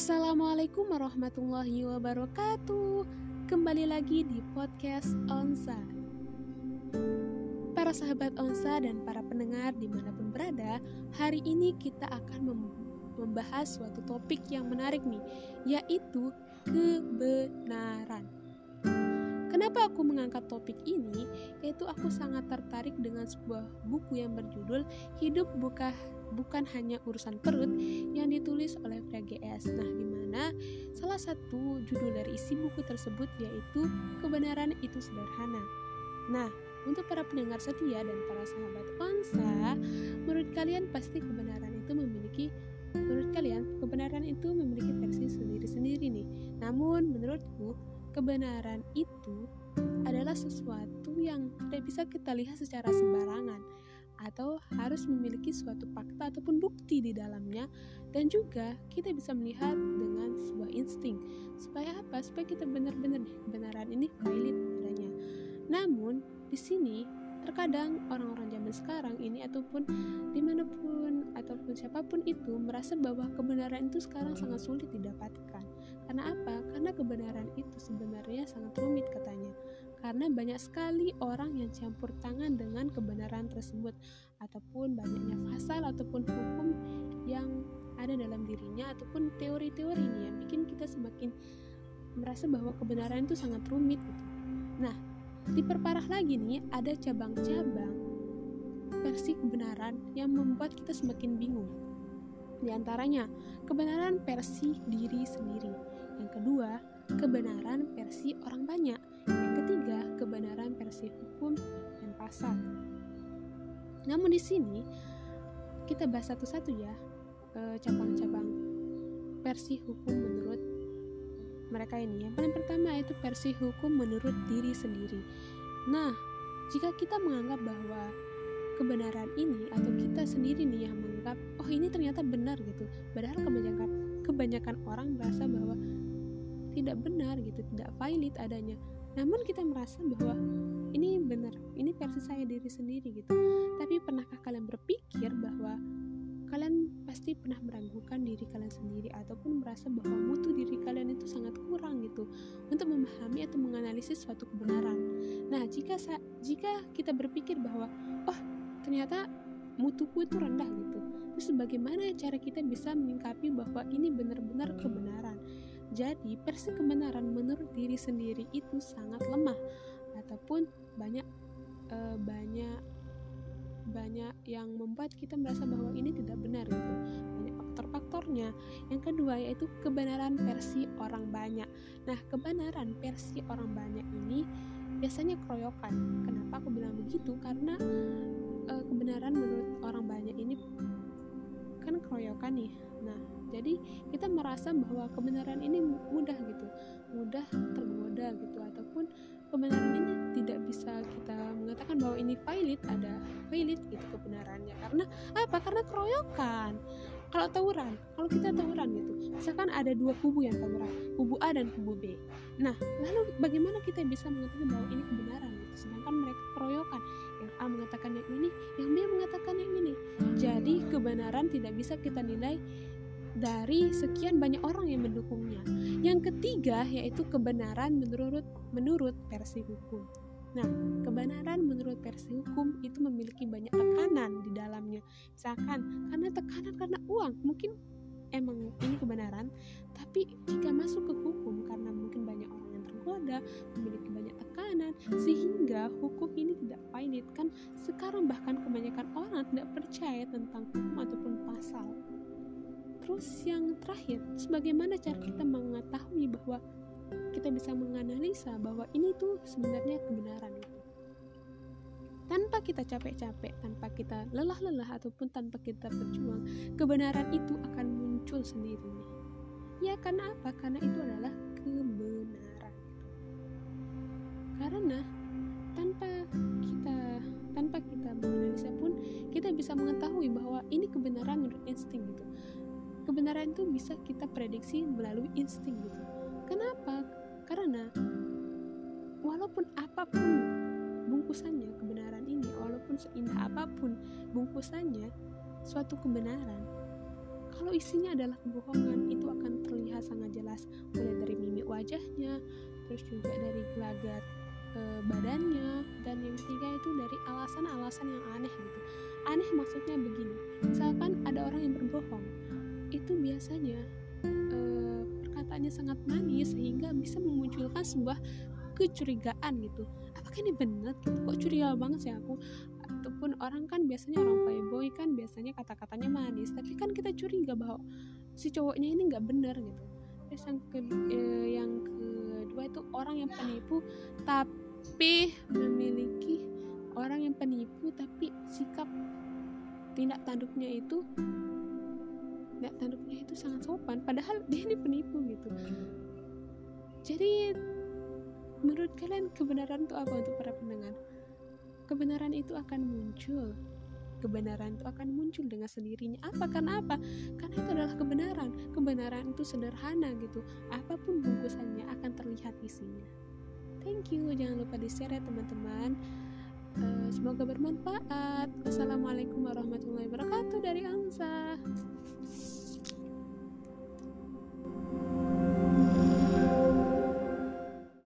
Assalamualaikum warahmatullahi wabarakatuh. Kembali lagi di podcast Onsa. Para sahabat Onsa dan para pendengar di mana pun berada Hari ini kita akan membahas suatu topik yang menarik nih Yaitu kebenaran Kenapa aku mengangkat topik ini? Yaitu aku sangat tertarik dengan sebuah buku yang berjudul Hidup Buka bukan hanya urusan perut yang ditulis oleh VGS. Nah, di mana salah satu judul dari isi buku tersebut yaitu kebenaran itu sederhana. Nah, untuk para pendengar setia dan para sahabat Onsa, menurut kalian pasti kebenaran itu memiliki menurut kalian kebenaran itu memiliki versi sendiri-sendiri nih. Namun menurutku kebenaran itu adalah sesuatu yang tidak bisa kita lihat secara sembarangan atau harus memiliki suatu fakta ataupun bukti di dalamnya. Dan juga kita bisa melihat dengan sebuah insting. Supaya apa? Supaya kita benar-benar kebenaran ini valid adanya. Namun di sini terkadang orang-orang zaman sekarang ini ataupun di mana pun ataupun siapa pun itu merasa bahwa kebenaran itu sekarang sangat sulit didapatkan karena apa karena kebenaran itu sebenarnya sangat rumit katanya karena banyak sekali orang yang campur tangan dengan kebenaran tersebut ataupun banyaknya pasal ataupun hukum yang ada dalam dirinya ataupun teori-teori ini yang bikin kita semakin merasa bahwa kebenaran itu sangat rumit gitu. Nah, diperparah lagi nih ada cabang-cabang versi kebenaran yang membuat kita semakin bingung. Di antaranya, kebenaran versi diri sendiri. Yang kedua, kebenaran versi orang banyak. Yang ketiga, kebenaran versi hukum dan pasal. Namun di sini kita bahas satu-satu ya eh, cabang-cabang versi hukum menurut mereka ini. Yang paling pertama yaitu versi hukum menurut diri sendiri. Nah, jika kita menganggap bahwa kebenaran ini atau kita sendiri nih yang menganggap oh ini ternyata benar gitu padahal kebanyakan kebanyakan orang merasa bahwa tidak benar gitu tidak valid adanya namun kita merasa bahwa ini benar ini versi saya diri sendiri gitu tapi pernahkah kalian berpikir bahwa kalian pasti pernah meragukan diri kalian sendiri ataupun merasa bahwa mutu diri kalian itu sangat kurang gitu untuk memahami atau menganalisis suatu kebenaran. Nah, jika jika kita berpikir bahwa oh ternyata mutuku itu rendah gitu, terus bagaimana cara kita bisa menyikapi bahwa ini benar-benar kebenaran? Jadi, versi kebenaran menurut diri sendiri itu sangat lemah ataupun banyak e, banyak banyak yang membuat kita merasa bahwa ini tidak benar gitu. Banyak faktor-faktornya. Yang kedua yaitu kebenaran versi orang banyak. Nah, kebenaran versi orang banyak ini biasanya keroyokan. Kenapa aku bilang begitu? Karena e, kebenaran menurut orang banyak ini kan keroyokan nih. Nah, jadi kita merasa bahwa kebenaran ini mudah gitu mudah tergoda gitu bahwa ini valid ada valid gitu kebenarannya. Karena apa? Karena keroyokan. Kalau tawuran kalau kita tawuran gitu misalkan ada dua kubu yang tawuran kubu A dan kubu B. Nah lalu bagaimana kita bisa mengatakan bahwa ini kebenaran gitu? Sedangkan mereka keroyokan. Yang A mengatakan yang ini yang B mengatakan yang ini. Jadi kebenaran tidak bisa kita nilai dari sekian banyak orang yang mendukungnya. Yang ketiga yaitu kebenaran menurut menurut versi hukum. Nah, kebenaran menurut versi hukum itu memiliki banyak tekanan di dalamnya. Misalkan karena tekanan karena uang, mungkin emang ini kebenaran, tapi jika masuk ke hukum karena mungkin banyak orang yang tergoda, memiliki banyak tekanan, sehingga hukum ini tidak valid kan sekarang bahkan kebanyakan orang tidak percaya tentang hukum ataupun pasal Terus yang terakhir, sebagaimana cara kita mengetahui bahwa kita bisa menganalisa bahwa ini tuh sebenarnya kebenaran itu. Tanpa kita capek-capek, tanpa kita lelah-lelah ataupun tanpa kita berjuang, kebenaran itu akan muncul sendirinya. Ya karena apa? Karena itu adalah kebenaran. Karena tanpa kita tanpa kita menganalisa pun kita bisa mengetahui bahwa ini kebenaran menurut insting gitu kebenaran itu bisa kita prediksi melalui insting gitu apa pun bungkusannya kebenaran ini walaupun seindah apa pun bungkusannya suatu kebenaran kalau isinya adalah kebohongan itu akan terlihat sangat jelas mulai dari mimik wajahnya terus juga dari gelagat e, badannya dan yang ketiga itu dari alasan-alasan yang aneh gitu. Aneh maksudnya begini misalkan ada orang yang berbohong itu biasanya e, perkataannya sangat manis sehingga bisa memunculkan sebuah kecurigaan gitu. Apakah ini benar gitu? Kok curiga banget sih aku? Ataupun orang kan biasanya orang playboy kan biasanya kata-katanya manis. Tapi kan kita curiga bahwa si cowoknya ini nggak benar gitu. Terus yang ke eh, yang kedua itu orang yang penipu tapi memiliki orang yang penipu tapi sikap tindak tanduknya itu tindak tanduknya itu sangat sopan. Padahal dia ini penipu gitu. Jadi menurut kalian kebenaran itu apa untuk para pendengar? Kebenaran itu akan muncul. Kebenaran itu akan muncul dengan sendirinya. Apa? Karena apa? Karena itu adalah kebenaran. Kebenaran itu sederhana gitu. Apa pun bungkusannya akan terlihat isinya. Thank you. Jangan lupa di share ya teman-teman. Uh, semoga bermanfaat. Wassalamualaikum warahmatullahi wabarakatuh dari Amsa